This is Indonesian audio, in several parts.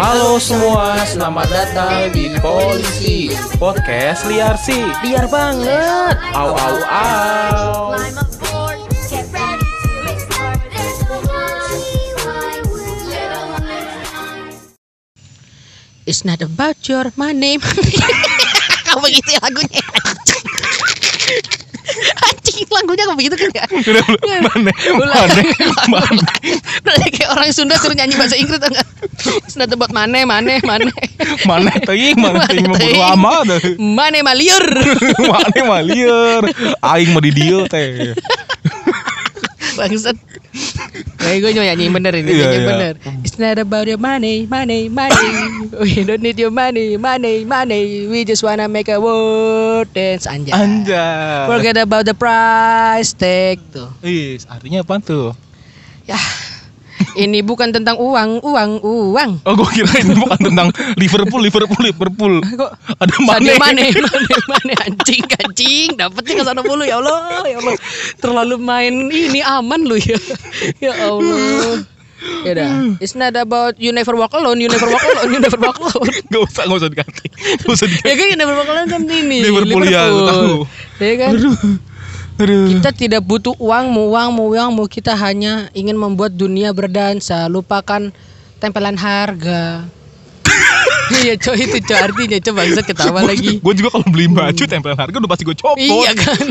Halo semua, selamat datang di Polisi Podcast Liar sih Liar banget. Au au au. It's not about your money. Kamu begitu ya lagunya. Lagunya kamu begitu kan ya? Mana, mana, mana kayak orang Sunda suruh nyanyi bahasa Inggris tau gak? It's not about money, money, money. Mana teuing, mana teuing mau bodo amat Money maliur. Mana mah liar Aing mau di dieu teh Bangsat. Kayak gue nyanyi bener ini, Iya, nyanyi iya. bener. It's not about your money, money, money. We don't need your money, money, money. We just wanna make a world dance anjay. Anjay Forget about the price tag tuh. Is, artinya apa tuh? Ya. Ini bukan tentang uang, uang, uang. Oh gue kira ini bukan tentang Liverpool, Liverpool, Liverpool Kok Ada mana Mane, Mane, Mane, anjing, anjing, dapetnya ke sana mulu ya Allah, ya Allah. Terlalu main ini aman lu ya. Ya Allah. Ya udah, it's not about you never walk alone, you never walk alone, you never walk alone. Gak usah, gak usah diganti Gak usah diganti Ya kan you never walk alone kan ini. Liverpool, ya, aku tahu. Ya kan? Aduh Aduh Kita tidak butuh uang, mau uang, mau uang, mau kita hanya ingin membuat dunia berdansa. Lupakan tempelan harga. Iya coy itu coy artinya coba bangsat ketawa lagi. Gue juga kalau beli baju tempelan harga udah pasti gue copot. Iya kan.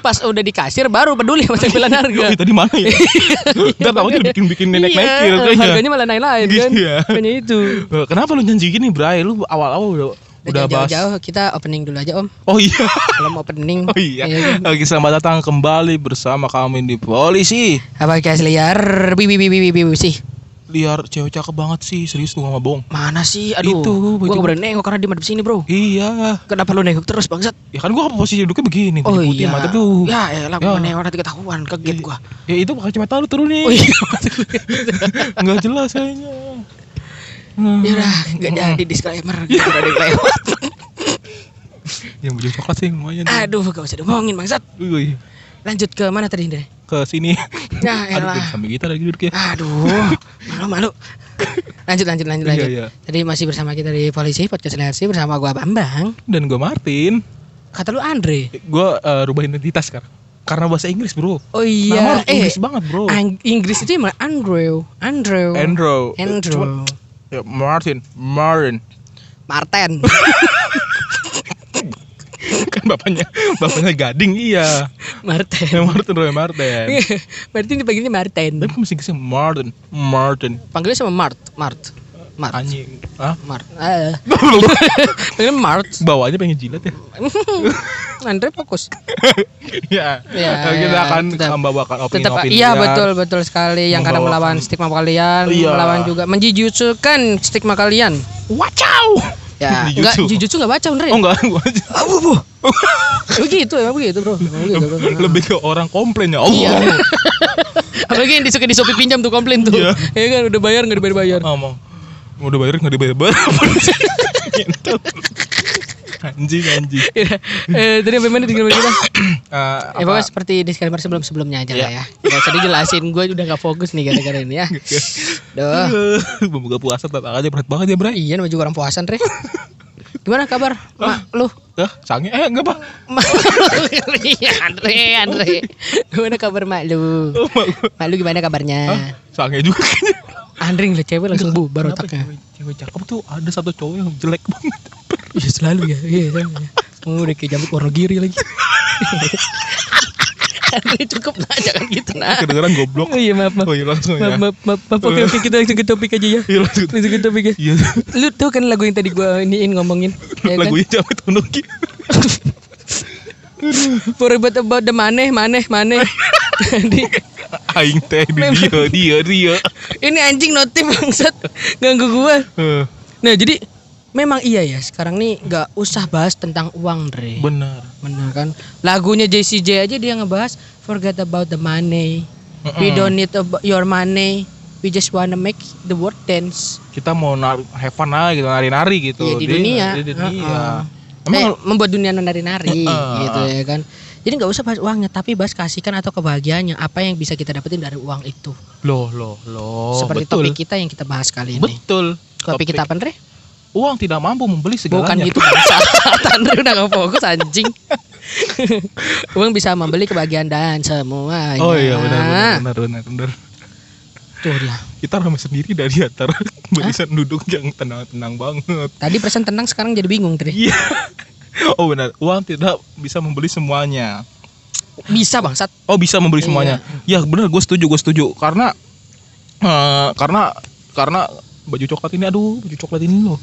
Pas udah di kasir baru peduli sama tempelan harga. Tadi mana ya? Ntar tahunya udah bikin-bikin nenek Iya, nekil kayaknya. Harganya malah naik-naik kan. Iya. Hanya itu. Eh, Kenapa lu nyanyi gini, Bray? Lu awal-awal udah udah bahas. jauh-jauh kita opening dulu aja Om. Oh iya. Belum opening. Oh iya. kan? Oke, selamat datang kembali bersama kami di Polisi. Apa guys liar? Bi bi bi bi bi bi sih. Liar cewek cakep banget sih, serius lu sama bohong. Mana sih? Aduh. Itu, Gua itu. gak berani nengok karena dia madep sini, Bro. Iya. Kenapa lu nengok terus, bangsat? Ya kan gua posisi duduknya begini, Oh putih iya. mata tuh. Ya, elah Ya. gua nengok nanti ketahuan, kaget gua. Ya itu pakai kacamata lu turun nih. Oh iya. Enggak jelas kayaknya. Ya udah, enggak jadi disclaimer. Gak ada yang lewat. Yang baju coklat sih lumayan. Aduh, gak usah diomongin, bangsat. Uy, Lanjut ke mana tadi, Ndre? ke sini. Ya, Aduh, elah. sampai kita lagi duduknya. Aduh, malu malu. Lanjut lanjut lanjut Iya, lanjut. iya. Tadi masih bersama kita di polisi podcast LRC bersama gua Bambang. Dan gue Martin. Kata lu Andre. Gue uh, rubah identitas sekarang. Karena bahasa Inggris bro. Oh Nama iya, harus Inggris banget bro. Ang- Inggris itu emang Andrew, Andrew, Andrew. Andrew, Ya, Martin. Martin. Martin. kan bapaknya bapaknya Gading iya. Martin. Ya, Martin Roy Martin. Martin dipanggilnya Martin. Tapi masih Martin. Martin. Panggilnya sama Mart, Mart, Mart, Anjing. Hah? Mart. Eh, panggilnya Mart. Bawahnya pengen jilat ya. Andre fokus. ya. Ya, kita ya, akan tetap- membawakan Tetap opini-opini. iya liar. betul betul sekali yang kadang melawan stigma kalian, Iya. melawan juga menjijutsukan stigma kalian. Wacau. Ya, enggak jujutsu enggak baca Andre. Oh enggak. Abu, bu. begitu emang begitu bro begitu, bro. Lebih ke orang komplain ya. Oh. Iya. apalagi yang disuka di Shopee pinjam tuh komplain tuh Iya. ya kan udah bayar nggak dibayar bayar ngomong mau udah bayar nggak dibayar? Bayar gitu. Anjing anjing. Eh tadi apa mana tinggal kita Eh, ya pokoknya seperti disclaimer sebelum sebelumnya aja lah ya. Nggak usah dijelasin gue udah nggak fokus nih gara-gara ini ya. Duh. Membuka puasa tetap aja berat banget ya Bray iya nama juga orang puasan Re gimana kabar? Mak lu? Hah, sange? Eh enggak pak. Iya Andre Andre. Gimana kabar mak lu? Oh, mak gua. mak lu gimana kabarnya? Hah, sange juga kayaknya Andre ngeliat cewek langsung bubar Kenapa otaknya cewek, cewek cakep tuh ada satu cowok yang jelek banget Iya selalu ya. Iya selalu ya. Oh, udah kayak jamuk Wonogiri lagi. Andre cukup nah jangan gitu nah. kedengeran goblok Oh iya maaf maaf. oh iya langsung Maaf, ya maaf, maaf, maaf. Oke, oke, kita langsung ke topik aja ya. iya langsung Langsung ke topik ya. iya Lu tuh kan lagu yang tadi gua iniin ngomongin. Ya kan? lagunya Jamet Unuki Forget about the maneh, maneh, maneh. Tadi aing teh di dia dia dia ini anjing notif bangsat ganggu gua. Nah, jadi memang iya ya, sekarang nih nggak usah bahas tentang uang, Dre. benar Bener kan? Lagunya JCJ aja dia ngebahas forget about the money. We don't need ab- your money. We just wanna make the world dance. kita mau nar have fun aja gitu nari-nari gitu Iya, di Dia- dunia. di dunia Heeh. Emang Eh, membuat dunia nari-nari Heeh. gitu ya kan. Jadi nggak usah bahas uangnya, tapi bahas kasihkan atau kebahagiaannya. Apa yang bisa kita dapetin dari uang itu. Loh, loh, loh. Seperti betul. topik kita yang kita bahas kali ini. Betul. Topik kita apa, Andre? Uang tidak mampu membeli segalanya. Bukan gitu. Andre udah gak fokus anjing. uang bisa membeli kebahagiaan dan semuanya. Oh iya benar benar benar benar benar. Tuh dia. Kita ramai sendiri dari antara barisan duduk yang tenang-tenang banget. Tadi persen tenang sekarang jadi bingung, Tri. Iya. Oh benar, uang tidak bisa membeli semuanya. Bisa bangsat. Oh bisa membeli Iya. semuanya. Ya benar, gue setuju, gue setuju. Karena eh, karena karena baju coklat ini, aduh baju coklat ini loh.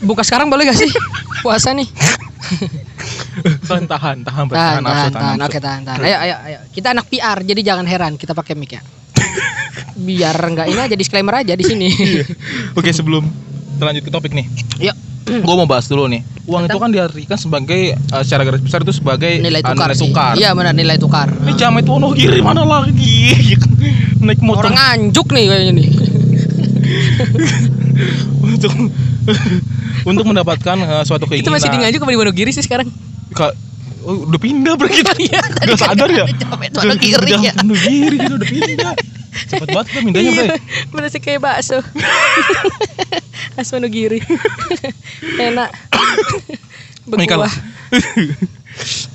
Buka sekarang boleh gak sih? Puasa nih. Tahan, tahan, tahan, Tahan, tahan, tahan, nafsu, tahan, tahan, tahan. Oke, tahan, tahan. Ayo, ayo, ayo. Kita anak PR, jadi jangan heran kita pakai mic ya. Biar enggak ini aja disclaimer aja di sini. Iya. Oke sebelum lanjut ke topik nih, Yuk. gue mau bahas dulu nih. Uang itu kan diartikan sebagai eh, secara garis besar itu sebagai Nilai eh, tukar. nilai tukar. Iya, benar nilai tukar. Ini jamet Wonogiri mana lagi? Naik motor Orang nganjuk nih kayaknya nih. untuk untuk mendapatkan eh, suatu Itu keinginan. masih di nganjuk apa di Wonogiri sih sekarang? Ka- oh, udah pindah bro kita. Iya, tadi Gak sadar ya? Jamet Wonogiri ya. Wonogiri kita udah pindah. Cepet banget kita pindahnya Iya, bre. bener sih kayak bakso. Khas Wonogiri. Enak. Berkuah.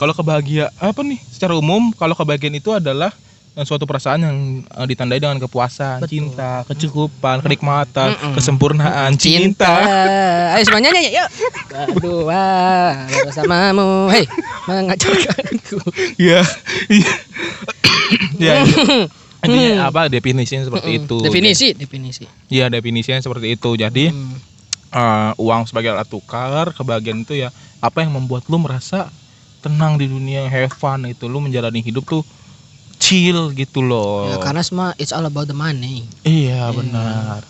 kalau kebahagiaan apa nih? Secara umum kalau kebahagiaan itu adalah suatu perasaan yang eh, ditandai dengan kepuasan, Betul. cinta, kecukupan, kenikmatan, Mm-mm. kesempurnaan, cinta. cinta. Ayo semuanya nyanyi yuk. Berdua bersamamu. Hei, mengajarkanku. Iya. Iya. Ya. Intinya apa definisinya seperti Mm-mm. itu. Definisi, definisi. Iya, definisinya seperti itu. Jadi Hmm. eh, uang sebagai alat tukar, kebahagiaan itu ya apa yang membuat lu merasa tenang di dunia, have fun itu lu menjalani hidup tuh chill gitu loh. Ya, karena semua it's all about the money. Iya, benar.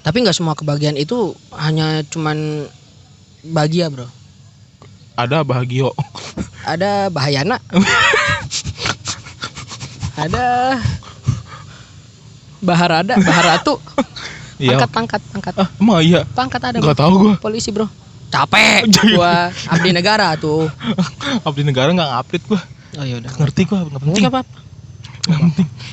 Tapi nggak semua kebahagiaan itu hanya cuman bahagia, Bro. Ada bahagia. Ada bahayana. ada Baharada, Baharatu. Iya. Pangkat, pangkat, pangkat. Ah, emang iya. Pangkat ada. Enggak Bro. tahu gua. Polisi, Bro. Capek Iya. gua abdi negara tuh. Abdi negara nggak update gua. Oh iya udah. Ngerti gua, nggak penting. Enggak apa-apa.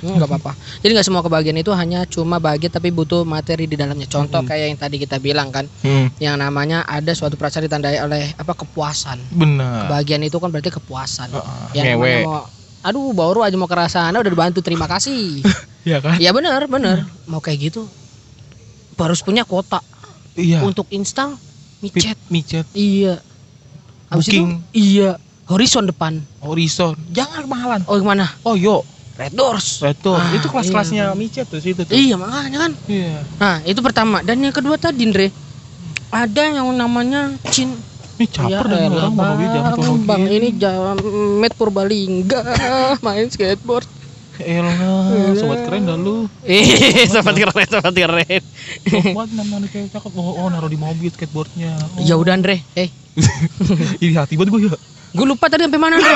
Enggak apa-apa. Jadi nggak semua kebahagiaan itu hanya cuma bahagia tapi butuh materi di dalamnya. Contoh kayak yang tadi kita bilang kan, Hmm, yang namanya ada suatu perasaan ditandai oleh apa kepuasan. benar. Kebahagiaan itu kan berarti kepuasan. Heeh, Yang ngewe. mau Aduh, baru aja mau ke sana udah dibantu, terima kasih. Iya kan? Iya benar, benar. Mau kayak gitu harus punya kuota Iya. untuk install micet. Micet, Iya. Habis itu Booking. iya, horizon depan. horizon. Jangan kemahalan. Oh, yang mana? Oh, yo. Red Doors. Betul. Ah, itu kelas-kelasnya iya. micet tuh situ tuh. Iya, makanya kan. Iya. Nah, itu pertama. Dan yang kedua tadi, Andre, ada yang namanya Cin. Ini caper dan elah, orang mau jangan bang, ini jamet Purbalingga main skateboard. Elah, sobat keren dah lu. Eh, sobat keren, sobat keren. Buat nama cewek cakep. Oh, oh, naruh di mobil skateboardnya. Oh. Ya udah Andre, eh, Ini hati buat gue ya. Gue lupa tadi sampai mana Andre.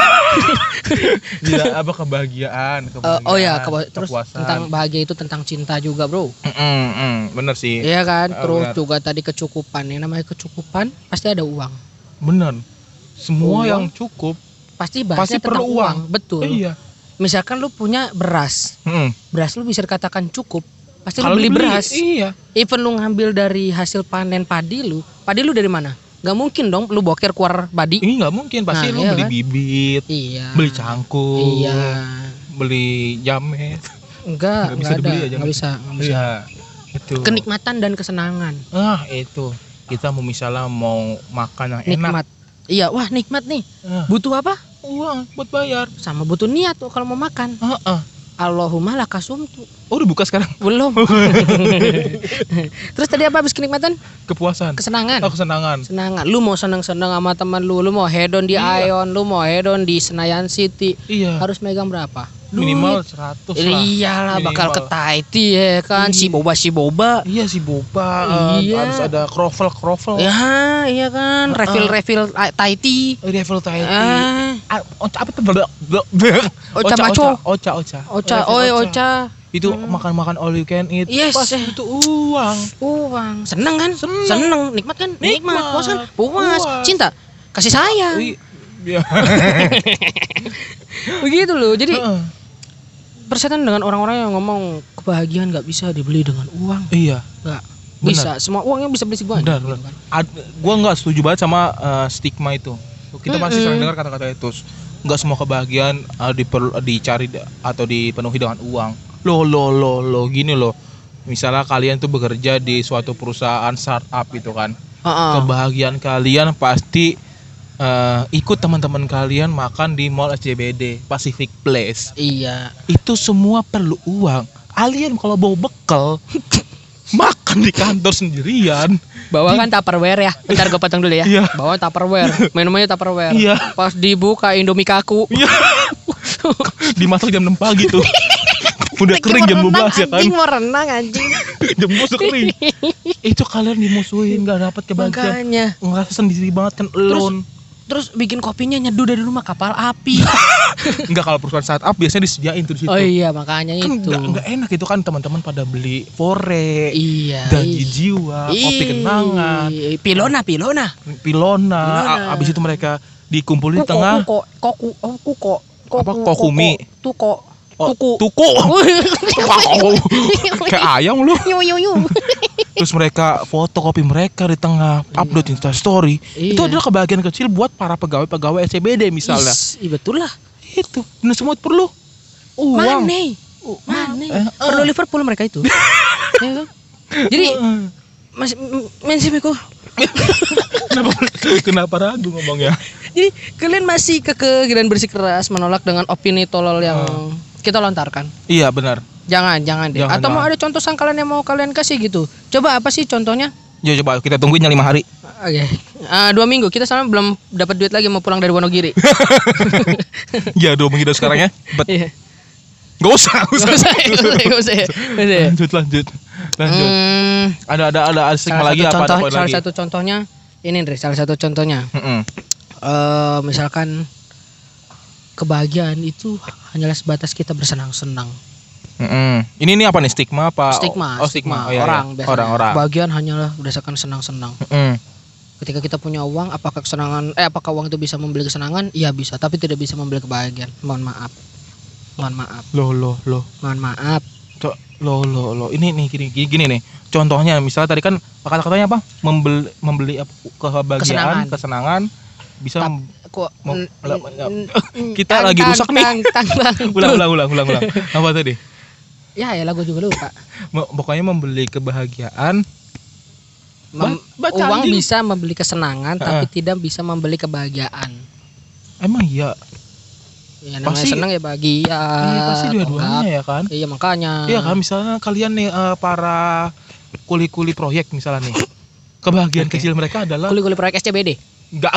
Tidak apa kebahagiaan, kebahagiaan. oh ya, keba- terus kepuasan. tentang bahagia itu tentang cinta juga, Bro. Mm, mm, bener sih. Iya kan? Terus benar. juga tadi kecukupan. Yang namanya kecukupan pasti ada uang. Bener. Semua Uang. yang cukup. Pasti bahasnya Pasti perlu uang. uang. Betul. Eh, iya. Misalkan lu punya beras. Mm. Beras lu bisa dikatakan cukup. Pasti lu Kalau beli beras. Iya. Even lu ngambil dari hasil panen padi lu, padi lu dari mana? Gak mungkin dong lu boker keluar padi. Ini nggak mungkin. Pasti Nah, lu iya beli kan? bibit, Iya. beli cangkul, Iya. beli jamet. Enggak, Nggak bisa enggak ada. dibeli aja, Enggak bisa, enggak bisa. Iya. Itu. Kenikmatan dan kesenangan. Ah, itu. Kita mau misalnya mau makan yang enak. Nikmat. Iya, wah nikmat nih. Ah, Butuh apa? uang buat bayar. Sama butuh niat tuh kalau mau makan. Ah, ah. Allahumma lakasumtu. Oh, udah buka sekarang. Belum. Terus tadi apa habis kenikmatan? Kepuasan. Kesenangan. Oh, kesenangan. Senangan. Lu mau seneng-seneng sama teman lu, lu mau hedon di Iya. Ion, lu mau hedon di Senayan City. Iya. Harus megang berapa? Minimal Duit. 100 lah. Iyalah bakal Minimal. ke Taiti ya kan si Iya. boba si boba. Iya si boba. Iya. Harus ada krovel krovel. Ya, iya kan, refill refill ah, Taiti. Level Thai. Ah, Oca apa tuh? Blok, blok. Oca maco. Oca, oca. Oca, oi Oca. Itu makan-makan all you can eat. Yes. Pas itu uang. Uang. Seneng kan? Seneng. Nikmat kan? Nikmat. Puas kan? Puas. Puas. Cinta. kasih sayang. Ih, ya. Begitu loh. Jadi persetan dengan orang-orang yang ngomong kebahagiaan nggak bisa dibeli dengan uang. Iya. Nggak Benar. bisa. Semua uangnya bisa beli semuanya. Benar, benar. Ad- gua nggak setuju banget sama eh, stigma itu. Kita masih sering dengar kata-kata itu. Nggak semua kebahagiaan eh, diperlu- dicari atau dipenuhi dengan uang. Lo lo lo lo gini loh. Misalnya kalian tuh bekerja di suatu perusahaan startup gitu kan. Heeh. Kebahagiaan kalian pasti eh, ikut teman-teman kalian makan di mall SCBD Pacific Place. Iya. Itu semua perlu uang. Alien kalau bawa bekal makan di kantor sendirian. Bawa kan Tupperware ya. Bentar gue potong dulu ya. Iya. Bawa Tupperware. Minumannya Tupperware. Iya. Pas dibuka Indomie kaku. Iya. Dimasak jam 6 pagi tuh. Udah kering jam 12 ya kan. Anjing mau renang anjing. jam 12 udah kering. Itu kalian dimusuhin gak dapat kebahagiaan. Makanya. Ngerasa sendiri banget kan alone. Terus bikin kopinya nyeduh dari rumah kapal api. Enggak kalau perusahaan startup biasanya disediain tuh di situ. oh iya makanya Kan itu. enggak, enak itu kan teman-teman pada beli fore, Iya. gaji ih. jiwa, kopi kenangan, Pilona, pilona. pilona. Pilona. Abis itu mereka dikumpulin di tengah kuko, koku, oh, kuko. Apa, kokumi? Tuko. Oh, Tuku. tuku. Wow. Kayak ayam lu. Yu, yu, yu. Terus mereka foto kopi mereka di tengah, upload Insta story. Itu Iya. adalah kebahagiaan kecil buat para pegawai-pegawai SCBD misalnya. Is, iya betul lah. Itu, bener semua perlu uang. Mane. Mane. Eh, Perlu Liverpool mereka itu. Ya kan? Jadi masih masih Miko. kenapa kenapa ragu ngomongnya? Jadi kalian masih kekeh dan bersikeras menolak dengan opini tolol yang kita lontarkan. Iya benar. Jangan, jangan deh. Jangan, Atau mau jangan. ada contoh sangkalan yang mau kalian kasih gitu. Coba apa sih contohnya? Ya coba kita tungguin yang lima hari. Oke. Ah, dua minggu kita sama belum dapat duit lagi mau pulang dari Wonogiri. ya dua minggu dari sekarang ya. Bet. Iya. Gak usah, gak usah. Gak usah, gak usah, gak usah. Gak usah. Lanjut, lanjut, lanjut. Hmm, Ada ada ada ada stigma lagi apa? contoh, Ada poin salah lagi? satu contohnya ini Andre, salah satu contohnya. Mm-mm. eh misalkan kebahagiaan itu hanyalah sebatas kita bersenang-senang. Mm-mm. Ini ini apa nih stigma apa? Stigma, Oh, stigma. Oh, iya, orang iya. biasanya. Orang-orang. Kebahagiaan hanyalah berdasarkan senang-senang. Mm-mm. Ketika kita punya uang, apakah kesenangan eh apakah uang itu bisa membeli kesenangan? Iya bisa, tapi tidak bisa membeli kebahagiaan. Mohon maaf. Mohon maaf. Loh loh loh. Mohon maaf. Cok, lo lo lo ini nih gini gini, gini nih contohnya misalnya tadi kan kata-katanya apa membeli membeli apa, kebahagiaan Kesenangan. kesenangan, bisa Kok Kita lagi rusak nih. ulang ulang ulang ulang ulang apa tadi Ya ya lagu juga lupa. Pokoknya membeli kebahagiaan Mem- baca uang anjing. bisa membeli kesenangan tapi tidak bisa membeli kebahagiaan. emang iya Ya namanya Pasti- senang ya bahagia. iya pasti dua-duanya ya kan Iya makanya. iya kan misalnya kalian nih eh, para kuli-kuli proyek misalnya nih kebahagiaan Oke. kecil mereka adalah Kuli-kuli proyek SCBD. Enggak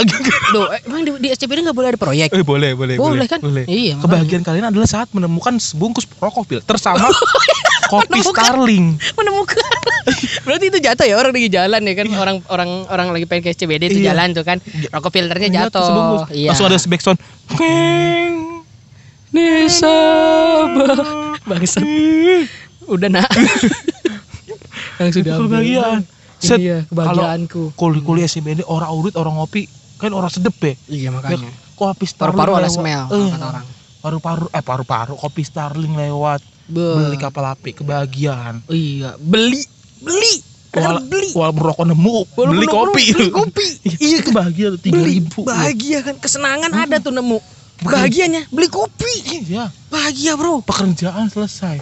Loh, eh, emang di, di SCBD nggak boleh ada proyek? eh boleh boleh boleh, kan? boleh Iya. makanya. kebahagiaan kalian adalah saat menemukan sebungkus rokok filter sama kopi Menemukan. Starling menemukan. Berarti itu jatuh ya orang lagi jalan ya kan orang orang orang lagi pengen ke SCBD itu Iya. jalan tuh kan. Rokok filternya Iya, jatuh. sebungkus. Iya. langsung ada backsound Keng. Nisabah. Bangsat. Udah nak. Yang sudah kebahagiaan Set, Iya, kebahagiaanku. kuli-kuli SCBD orang urut orang ngopi kan orang sedep ya Iya makanya. kopi Starling Paru-paru ada smell Eh, orang. paru-paru eh paru-paru kopi Starling lewat Be. beli kapal api kebahagiaan Iya, beli, beli, Wala- beli. walaupun rokok nemu Walaupun beli nemu, kopi beli kopi. iya kebahagiaan tiga Beli, ribu bahagia kan, kesenangan ada tuh nemu. Bahagianya beli kopi. iya Bahagia bro. pekerjaan selesai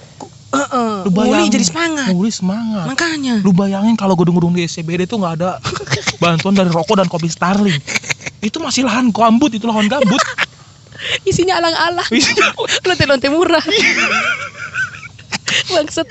Heeh. Lu Muli bayangin. jadi semangat. Muli semangat Makanya. lu bayangin kalau gedung-gedung di SCBD itu nggak ada bantuan dari rokok dan kopi Starling itu masih lahan gambut itu lahan gambut Isinya alang-alang. Lonte-lonte murah. Bangsat.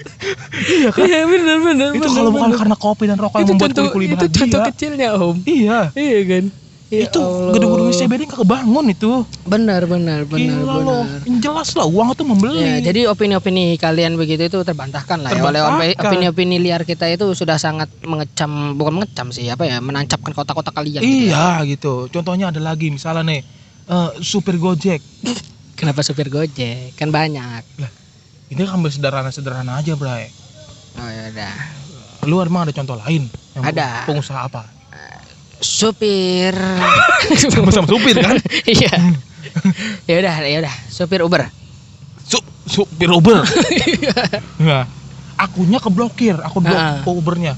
iya kan Iya benar benar. itu kalau bukan karena kopi dan rokok yang itu membuat contoh kuli-kuli itu bahagia contoh kecilnya om. iya Iya kan. Ya itu gedung-gedung SCBD nggak kebangun itu Benar benar benar Gila loh benar. Yang jelas lah uang itu membeli Ya, jadi opini-opini kalian begitu itu terbantahkan lah ya oleh Terbantahkan. opini-opini liar kita itu sudah sangat mengecam bukan mengecam sih apa ya menancapkan kotak-kotak kalian gitu ya. iya gitu contohnya ada lagi misalnya nih eh, supir gojek Kenapa supir Gojek? Kan banyak. ini kan sederhana-sederhana aja bray Oh ya udah. lu emang ada contoh lain yang Ada. pengusaha apa supir. Sama-sama supir kan? Iya. ya udah, ya udah, supir Uber. Sup, supir Uber. nah, akunnya keblokir, akun blok Ah. Ubernya.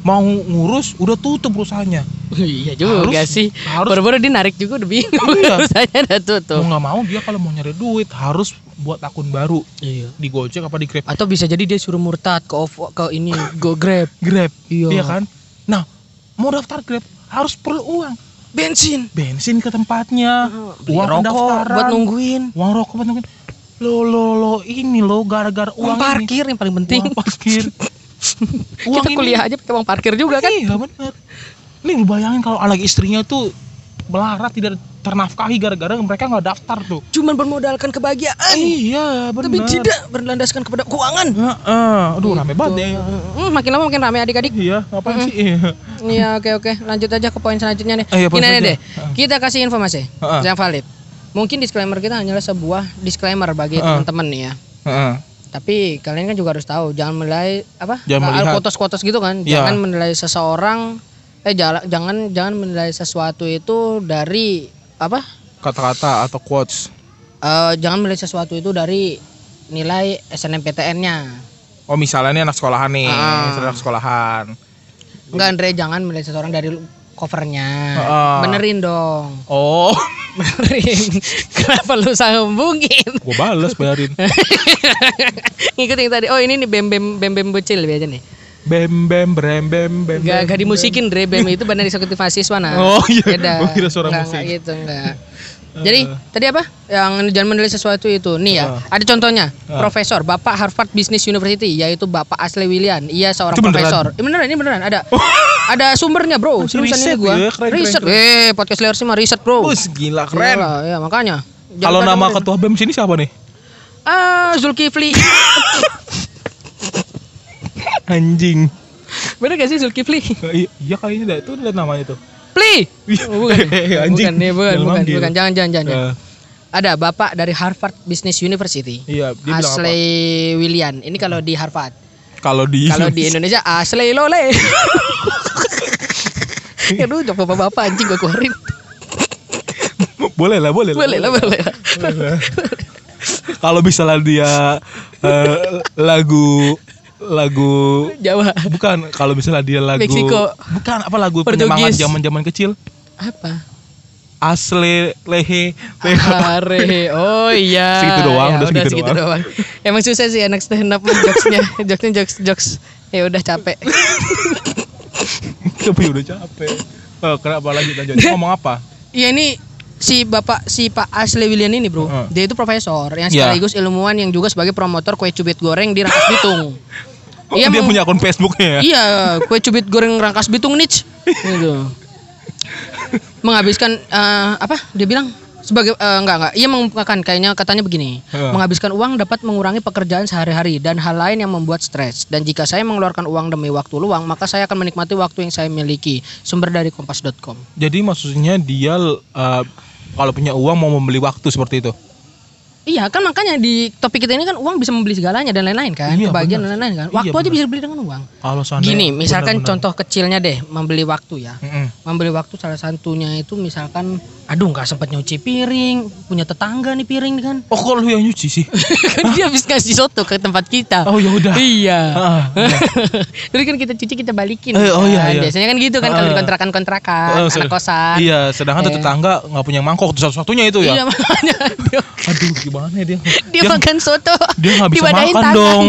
Mau ngurus udah tutup perusahaannya. iya juga Harus- sih. harus- Baru-baru dia narik juga udah bingung. Iya. Usahanya udah tutup. Mau nggak mau dia kalau mau nyari duit harus buat akun baru Iya. di Gojek apa di Grab. Atau bisa jadi dia suruh murtad ke OVO ke ini Go Grab. Grab. Iya. Iya kan? Nah, mau daftar Grab harus perlu uang. Bensin. Bensin ke tempatnya, Beli uang rokok buat nungguin. uang rokok buat nungguin. Lo lo lo ini lo gara-gara Uang uang, parkir yang paling ini. penting. Uang parkir. Kita ini. kuliah aja pakai uang parkir juga kan. Iya benar. Nih lu bayangin kalau anak istrinya tuh melarat tidak ternafkahi gara-gara mereka nggak daftar tuh. Cuman bermodalkan kebahagiaan. Iya benar. Tapi tidak berlandaskan kepada keuangan. Heeh. Aduh rame banget ya. Hmm, makin lama makin rame adik-adik. Iya, ngapain sih? Iya. Oke oke lanjut aja ke poin selanjutnya nih. Eh, iya, poin Gini aja selanjutnya. deh, kita kasih informasi Heeh. yang valid. Mungkin disclaimer kita hanyalah sebuah disclaimer bagi Heeh. teman-teman nih ya. Heeh. Tapi kalian kan juga harus tahu jangan menilai apa? Jangan melihat. kotos-kotos gitu kan. Iya. Jangan menilai seseorang eh jala- jangan jangan menilai sesuatu itu dari apa? Kata-kata atau quotes. Eh, jangan menilai sesuatu itu dari nilai SNMPTN-nya. Oh misalnya nih anak sekolahan nih, misalnya anak sekolahan. Enggak Andre, jangan menilai seseorang dari covernya. Heeh. Benerin dong. Oh, Benerin. Kenapa lu sambungin? gua bales bayarin. Ngikutin tadi. Oh ini nih bem bem bem bem bocil biasa nih. Bem bem brem bem bem. Gak, gak dimusikin Dre Bem itu badan eksekutif mahasiswa nah. Oh, iya. Beda. Gua kira suara Nggak, musik. gitu enggak. Jadi tadi apa? Yang jangan menilai sesuatu itu. Nih ya, ada contohnya. Ah. Profesor Bapak Harvard Business University yaitu Bapak Ashley William. Ia seorang Itu beneran? profesor. Eh, beneran ini beneran ada. ada sumbernya, Bro. Seriusan ini gua. ya, keren, riset. keren. Eh, podcast Lear sih mah riset, Bro. Bus gila keren. Iyalah, ya makanya. Kalau nama ketua BEM sini siapa nih? Ah, Zulkifli. Anjing. Bener gak sih Zulkifli? Iya iya kayaknya dah itu lihat namanya tuh. Pli. Oh, bukan. Anjing. Bukan, nih, bukan, bukan, bukan. Jangan, jangan, jangan. jangan. Eh, Ada Bapak dari Harvard Business University. iya, dia bilang apa? Ashley William. Ini kalau di Harvard. Kalau di Kalau di Indonesia Ashley Lole. Aduh, jok bapak-bapak anjing gua keluarin. boleh lah, boleh lah. Boleh lah, boleh lah. Kalau misalnya dia eh, lagu lagu Jawa. bukan kalau misalnya dia lagu Meksiko. bukan apa lagu penyemangat zaman-zaman kecil Apa? asle lehe lehe Are. Oh iya. Segitu doang, Ya, udah segitu segitu doang. doang. Emang susah sih anak stand up jokesnya. Jokesnya jokes jokes. Ya udah capek. tapi udah capek oh, kenapa lanjut lanjut ngomong apa Iya ini si bapak si Pak Ashley William ini bro, Heeh. dia itu profesor yang Iya. sekaligus ilmuwan yang juga sebagai promotor kue cubit goreng di Rangkas Bitung. oh, Iya, dia punya akun Facebooknya ya Iya, kue cubit goreng Rangkas Bitung niche. Gitu. Menghabiskan eh, apa? Dia bilang sebagai eh, enggak enggak. Ia mengungkapkan kayaknya katanya begini. Heeh. Menghabiskan uang dapat mengurangi pekerjaan sehari-hari dan hal lain yang membuat stres. Dan jika saya mengeluarkan uang demi waktu luang, maka saya akan menikmati waktu yang saya miliki. Sumber dari kompas.com. jadi maksudnya dia eh, kalau punya uang mau membeli waktu seperti itu Iya kan makanya di topik kita ini kan uang bisa membeli segalanya dan lain-lain kan, Iya, kebahagiaan dan lain-lain kan. Iya, Waktu aja benar. bisa dibeli dengan uang. kalau Gini, misalkan benar-benar- contoh kecilnya deh, membeli waktu ya. Mm-mm. Membeli waktu salah satunya itu misalkan, aduh nggak sempat nyuci piring, punya tetangga nih piring nih kan. oh kok lu yang nyuci sih kan dia habis ngasih soto ke tempat kita. oh ya udah Iya. Ah, iya. Jadi kan kita cuci kita balikin. Eh, oh iya, kan. iya. Biasanya kan gitu kan kalau di Ah. kontrakan-kontrakan, Oh, anak kosan. iya sedangkan Eh. tetangga nggak punya mangkok tuh satu-satunya itu Iya ya makanya dia, aduh gimana ya dia dia makan soto. dia nggak bisa makan tangan. dong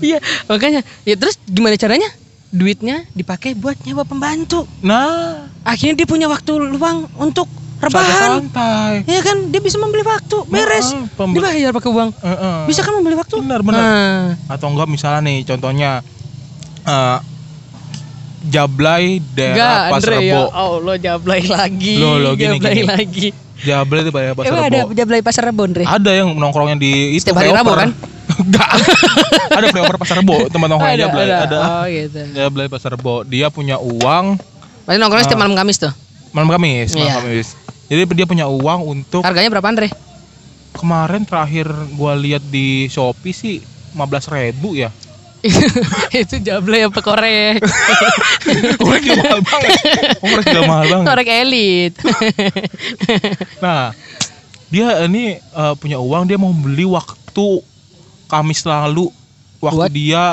Iya, makanya. Ya terus gimana caranya? Duitnya dipakai buat nyewa pembantu. nah Akhirnya dia punya waktu luang untuk rebahan. santai Iya kan, dia bisa membeli waktu, beres. Heeh, pembe- Dibayar pakai uang. Heeh. Bisa kan membeli waktu? Benar, benar. Nah, atau enggak misalnya nih contohnya eh, Jablay enggak, daerah Pasar Andre ya. Rebo. Allah, jablay lagi. Loh, loh, gini, jablay gini. lagi. Jablay itu daerah Pasar Emang Rebo. ada jablay pasar Rebo, Andre? Ada yang nongkrongnya di itu Setiap hari Rabu, kan? Enggak. ada flyover Pasar Rebo, tempat nongkrongnya Jablay. Ada. Oh, gitu. Jablay Pasar Rebo. Dia punya uang Berarti nongkrongnya setiap malam Kamis tuh. malam Kamis, malam Iya. Kamis. Jadi dia punya uang untuk Harganya berapa, Andre? kemarin terakhir gua lihat di Shopee sih 15.000 ribu ya. itu jable apa korek? korek juga mahal banget korek juga mahal banget korek elit. nah dia ini eh, punya uang dia mau beli waktu Kamis lalu waktu What? dia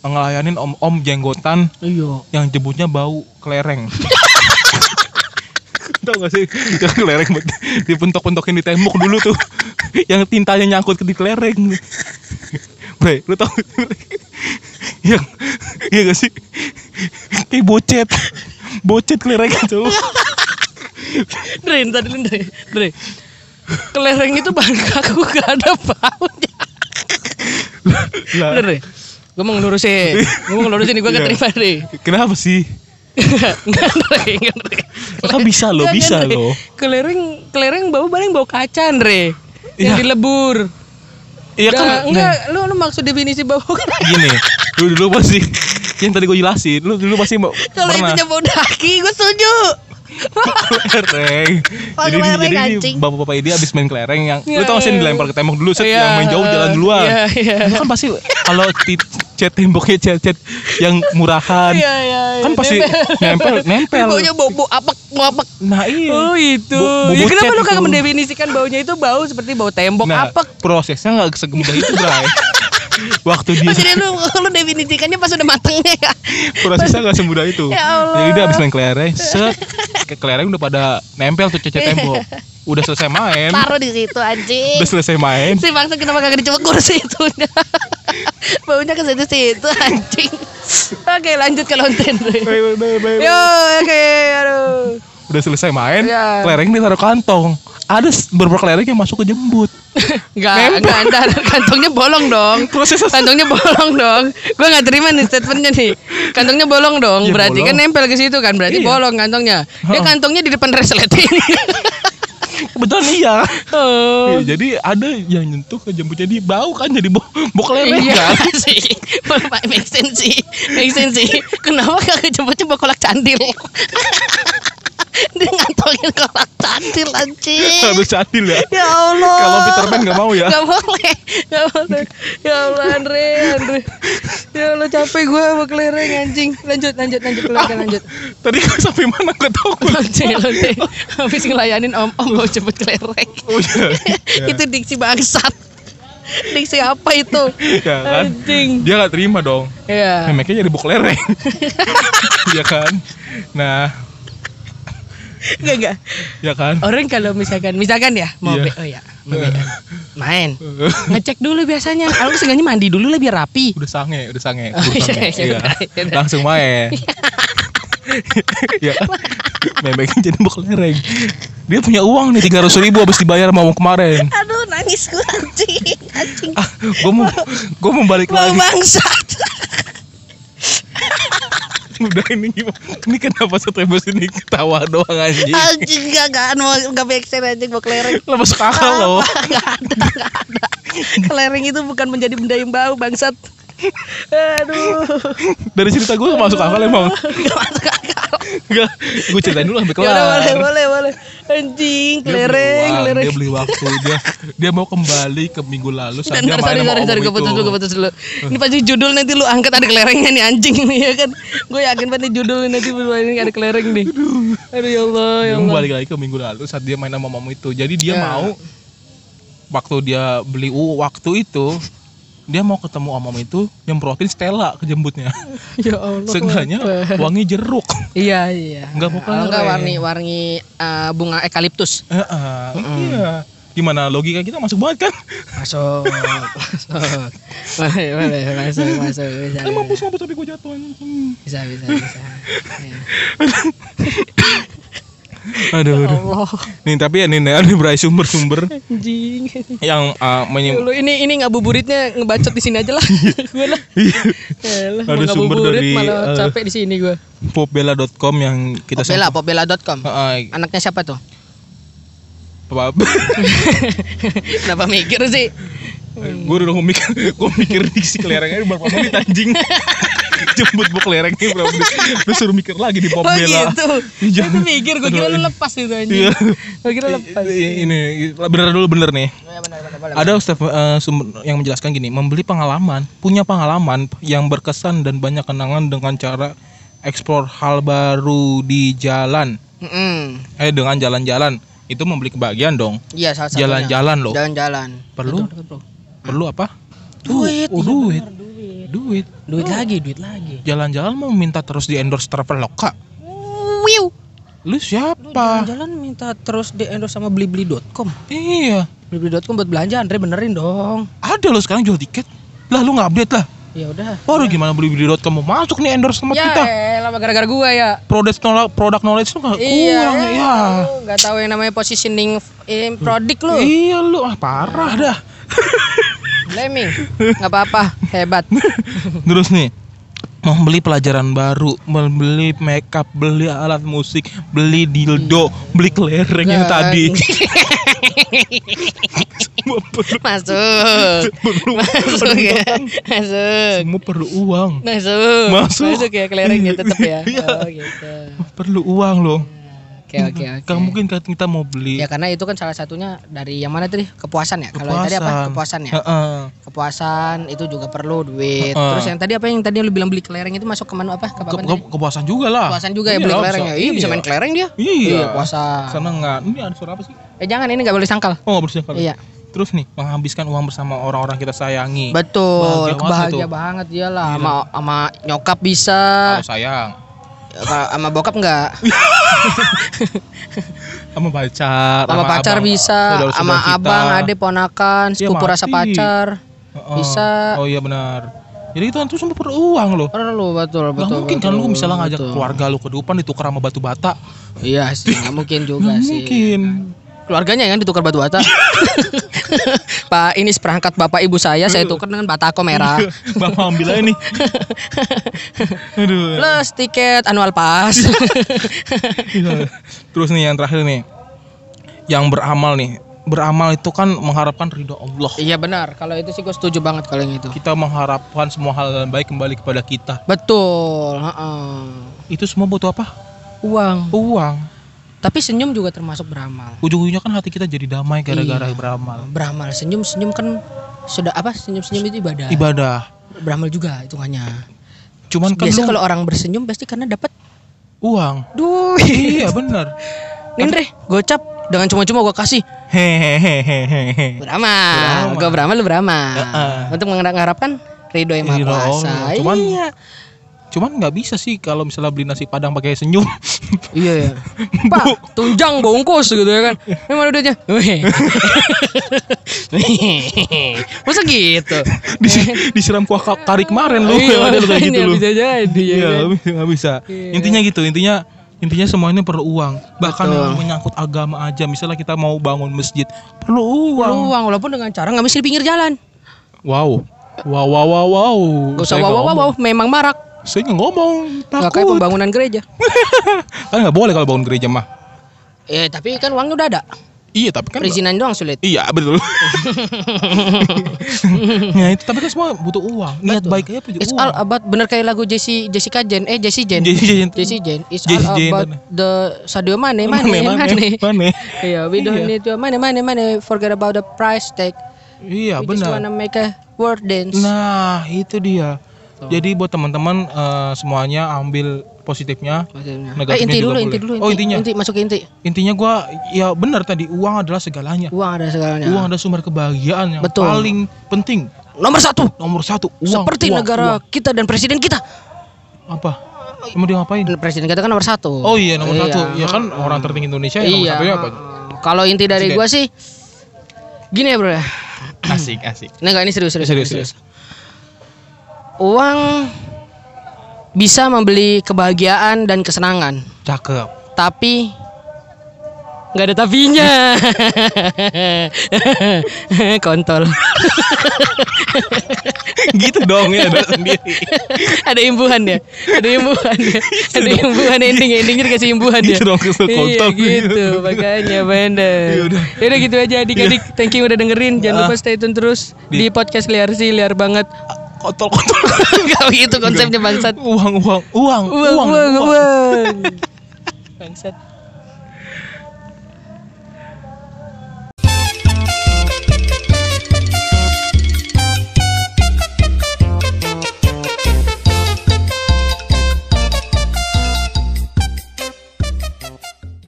ngelayanin om-om jenggotan Iya. yang jebutnya bau kelereng. Tahu gak sih yang kelereng dipentok-pentokin di tembok dulu tuh yang tintanya nyangkut ke di kelereng. Bre, lu tau yang iya gak sih kayak bocet bocet kelereng itu Dre, tadi Dre. Dre. Kelereng itu bahan kaku gak ada baunya. Lah Bener, Dre. Gue mau ngelurusin. Gue mau ngelurusin nih, gue gak Iya. terima, Dre. kenapa sih Enggak, Dre. Enggak, Dre. Kan bisa Enggak, bisa loh. Kelereng, kelereng bau paling bau kaca, Dre. Yang Iya. dilebur. iya kan Nah, enggak, lu, lu maksud definisi bau gini lu dulu pasti yang tadi gue jelasin lu dulu pasti mau Kalau itunya bau daki, gue setuju. Kelereng. Oh, jadi kelereng, jadi anjing. bapak-bapak ini abis main kelereng yang Iya, lu tau sih iya. dilempar ke tembok dulu set Iya, yang main jauh jalan duluan. iya, iya. Itu kan pasti kalau cat temboknya cat cat yang murahan. Iya, iya. Kan pasti nempel nempel. Baunya bau bau apek, bau apek. Nah iya. Oh itu. Bu- ya kenapa lu kagak mendefinisikan baunya itu bau seperti bau tembok Nah, apek? prosesnya nggak semudah itu, Bray. Waktu dia Oh, jadi lu lu definisikannya pas udah matengnya ya. prosesnya nggak semudah itu. Ya Allah. Jadi dia abis main kelereng, set ke kelereng udah pada nempel tuh cat tembok. Udah selesai main, Taruh di situ anjing. udah selesai main, Si bangsa kenapa kagak dicoba kursi itu? Baunya ke situ situ anjing. Oke lanjut ke lonten. Yo oke aduh. udah selesai main, Iya. kelereng ditaruh kantong. Ada beberapa kelereng yang masuk ke jembut. Enggak, enggak, entar kantongnya bolong dong. Prosesnya Kantongnya bolong dong. Gue nggak terima nih statementnya nih. Kantongnya bolong dong. Iya, Berarti kan bolong. nempel ke situ kan. Berarti Iya. bolong kantongnya. Dia kantongnya di depan resleting. Kebetulan iya. oh. Iya, Jadi ada yang nyentuh ke jembutnya dia bau kan jadi bau, bau kelereng Iya kan. sih. Make sense sih. Make sense sih. Kenapa kagak coba-coba kolak candil? Dia ngantongin kolak candil anjing. Harus cadil ya. Ya Allah. Kalau Peter Pan nggak mau ya. Gak boleh. Gak boleh. Ya Allah Andre, Andre. Ya Allah capek gue sama kelereng anjing. Lanjut, lanjut, lanjut, lanjut, lanjut. Tadi gue sampai mana gak tahu. gue. Lonte, lonte. Habis ngelayanin om-om mau cepet kelereng. Oh iya. Ya. Itu diksi bangsat. Diksi apa itu? Ya kan. Anjing. Dia gak terima dong. Ya. Memeknya jadi bau kelereng. Iya kan. Nah, Enggak, enggak. ya kan. Orang kalau misalkan, misalkan ya mau Iya. be- oh ya, mau be- main. Ngecek dulu biasanya. Kalau sengaja mandi dulu lah biar rapi. Udah sange, udah sange. Oh, sange. iya, iya, Iya. iya. Langsung main. ya. Memeknya jadi bau kelereng. Dia punya uang nih 300 ribu habis dibayar mau kemarin. Aduh, nangis gue anjing, anjing. Ah, gue mau gue mau balik Mau lagi. bangsat. Udah ini gimana? Ini kenapa setiap ini ketawa doang anjing? Anjing gak kan mau gak make sense anjing mau kelereng. Lah masuk akal loh. Gak ada, gak ada. Kelereng itu bukan menjadi benda yang bau bangsat. Aduh. Dari cerita gue masuk akal emang. Gak masuk akal. Enggak, gue ceritain dulu sampai Ya kelar. boleh boleh boleh. Anjing, kelereng, kelereng. Dia beli waktu dia dia mau kembali ke minggu lalu saat dia sorry, main sama sorry, sorry, om gue putus gue putus dulu. Ini pasti judul nanti lu angkat ada kelerengnya nih anjing nih ya kan. Gue yakin pasti judul nanti berdua ini ada kelereng nih. Aduh ya Allah, ya Allah. balik lagi ke minggu lalu saat dia main sama om itu. Jadi dia Ya. mau waktu dia beli u waktu itu dia mau ketemu om om itu nyemprotin Stella ke jembutnya. Ya Allah. Seenggaknya wangi jeruk. Iya iya. Nggak mau Kalau nggak kelereng. warni warni eh, bunga eukaliptus. Heeh, Iya. Gimana logika kita masuk banget kan? Masuk. masuk. Boleh, boleh, masuk, masuk. Bisa, Eh mampus mampus tapi gue jatuh bisa, bisa, bisa. Ya. Aduh, aduh. Allah, Nih tapi ya nih nih, ada berai sumber-sumber anjing. yang uh, menyim- Lu ini ini ngabuburitnya ngebacot di sini aja lah. gue lah. Yalah, Ada sumber dari, malah eh, capek di sini gue. popbella.com yang kita Popbella, popbella.com. Heeh, Anaknya siapa tuh? apa Kenapa mikir sih? gue udah mikir gue mikir diksi kelerengnya berapa menit anjing jemput bu kelereng nih bro lu suruh mikir lagi di pom Oh bela gitu. Itu jangan. mikir gue kira lu lepas itu anjing. Iya. Gue kira lepas. ini bener dulu bener nih Ya benar benar benar. ada Ustaz eh, sumber yang menjelaskan gini membeli pengalaman punya pengalaman yang berkesan dan banyak kenangan dengan cara eksplor hal baru di jalan Mm-mm. eh dengan jalan-jalan itu membeli kebahagiaan dong Iya salah satunya. jalan-jalan loh Jalan-jalan. Perlu? Betul, betul, bro. perlu apa Duit. oh, iya duit duit. duit Duit lagi, duit lagi. jalan-jalan mau minta terus di endorse Traveloka Wiu. lu siapa jalan-jalan minta terus di endorse sama blibli.com. iya Blibli.com buat belanja Andre benerin dong. ada lo sekarang jual tiket lah lu nggak update lah Ya udah. Waduh gimana beli beli.com mau masuk nih endorse sama Ya kita elah gara-gara gua ya. produk knowledge, produk knowledge lu nggak Iya, kurang ya. ya. Nggak tahu yang namanya positioning eh, produk lu. Iya lu ah parah dah. Blaming. Nggak apa-apa, hebat. Terus nih mau beli pelajaran baru, beli makeup, beli alat musik, beli dildo, beli kelereng yang tadi. Perlu, Masuk. perlu, Masuk ya. Masuk. semua perlu uang. Masuk. Masuk. ya kelerengnya tetap ya. Iya. Oh gitu. Perlu uang loh. Oke oke oke. Gak mungkin kan kita mau beli Ya karena itu kan salah satunya dari yang mana tadi? Kepuasan ya. Kalau tadi apa? Kepuasan ya. Heeh. Kepuasan itu juga perlu duit. Heeh. Terus yang tadi apa yang tadi lu bilang beli kelereng itu masuk ke mana apa? Ke Ke, ke- kepuasan juga lah. Kepuasan juga ya Iya beli lah, kelereng ya. Iya bisa main kelereng dia. Iya. puasa. Sana nggak. Ini ada suara apa sih? Eh jangan ini nggak boleh sangkal. Oh nggak bersih Iya. Terus nih menghabiskan uang bersama orang-orang kita sayangi. Betul, Bahagia banget bahagia banget dia lah. Sama sama nyokap bisa, Kalau sayang. Kalau sama bokap enggak. Sama pacar. Sama pacar abang, bisa, sama abang, ade, ponakan, Iya, sepupu rasa pacar. Heeh. bisa. Oh iya benar. Jadi itu kan tuh semua perlu uang loh. Perlu betul Gak betul. mungkin kan lu betul, misalnya ngajak betul. keluarga lu ke depan ditukar sama batu bata. Iya sih, nggak mungkin juga Gak sih. mungkin. Keluarganya yang ditukar batu bata. Pak, ini seperangkat bapak ibu saya, saya tukar dengan batako merah. Bapak ambil aja nih. Aduh. Plus tiket annual pass. Iya. Terus nih yang terakhir nih. Yang beramal nih. Beramal itu kan mengharapkan ridho Allah. iya benar, kalau itu sih gue setuju banget kalau yang itu. Kita mengharapkan semua hal yang baik kembali kepada kita. Betul, heeh. Itu semua butuh apa? Uang. Uang. Tapi senyum juga termasuk beramal. Ujung-ujungnya kan hati kita jadi damai gara-gara Iya. beramal. Beramal, senyum-senyum kan sudah apa? Senyum-senyum itu ibadah. Ibadah. Beramal juga hitungannya. Cuman kan lu kalau orang bersenyum pasti karena dapat uang. duit. iya benar. Nindre, gocap dengan cuma-cuma gue kasih. Hehehehe. Beramal. Beramal. Gue beramal, lu beramal. Heeh. Untuk mengharapkan ridho yang maha kuasa. Iya. Cuman nggak bisa sih kalau misalnya beli nasi padang pakai senyum. Iya ya. Pak, tunjang bungkus gitu ya kan. Ini mana duitnya? Masa gitu? Disi- disiram kuah ka- kari kemarin lu Iya, ada lu kayak gitu makanya lu. Bisa jadi ya. Iya, kan? nggak bisa-. Iya. Intinya gitu, intinya intinya semua ini perlu uang. Bahkan Betul. yang menyangkut agama aja, misalnya kita mau bangun masjid, perlu uang. Perlu uang walaupun dengan cara nggak mesti di pinggir jalan. Wow. Wow, wow, wow, wow. Gak usah wow wow wow, memang marak. Saya nggak ngomong, Gak kayak takut. pembangunan gereja. kan nggak boleh kalau bangun gereja mah. Eh tapi kan uangnya udah ada. Iya, tapi kan Perizinan doang sulit. Iya betul. ya itu tapi kan semua butuh uang. Niat Betul. baik aja punya It's uang. all about bener kayak lagu Jesse Jessica Jen eh Jessie Jen. Jessie Jen. Jessie Jen. It's Jessie all Jen, about the Sadio Mane Mane, Mane mane, Mane. mane. Iya, we don't Iya. need your money money money. Forget about the price tag. Iya we just benar. wanna make a word dance. Nah itu dia. Jadi buat teman-teman eh, semuanya ambil positifnya. Maksudnya. Negatifnya Eh inti dulu, boleh. inti dulu, inti. Oh, intinya. Inti masuk inti. Intinya gua ya benar tadi uang adalah segalanya. Uang ada segalanya. Uang adalah sumber kebahagiaan yang Betul. paling penting. Nomor satu. Nomor satu. Uang, Seperti uang, negara uang. kita dan presiden kita. apa? Mau dia ngapain? Presiden kita kan nomor satu. Oh iya nomor Iya. satu. Ya kan orang tertinggi Indonesia ya nomor Iya. satunya apa? Kalau inti dari gua sih gini ya bro ya. Asik asik. Nah, enggak ini serius serius, Serius, serius. Uang bisa membeli kebahagiaan dan kesenangan, Cakep. tapi nggak ada tapinya. Kontol. gitu dong ya ada sendiri. ada imbuhan ya. Ada imbuhan ya. Ada imbuhan ending endingnya dikasih imbuhan ya. Gitu dong, kesel Iya kontol. gitu makanya bener. Yaudah. Yaudah gitu aja adik-adik. Thank you udah dengerin. Jangan lupa stay tune terus di, podcast liar sih liar banget. Kontol-kontol. Gak gitu konsepnya bangsat. uang, uang, uang, Uang, uang, uang. Bangsat.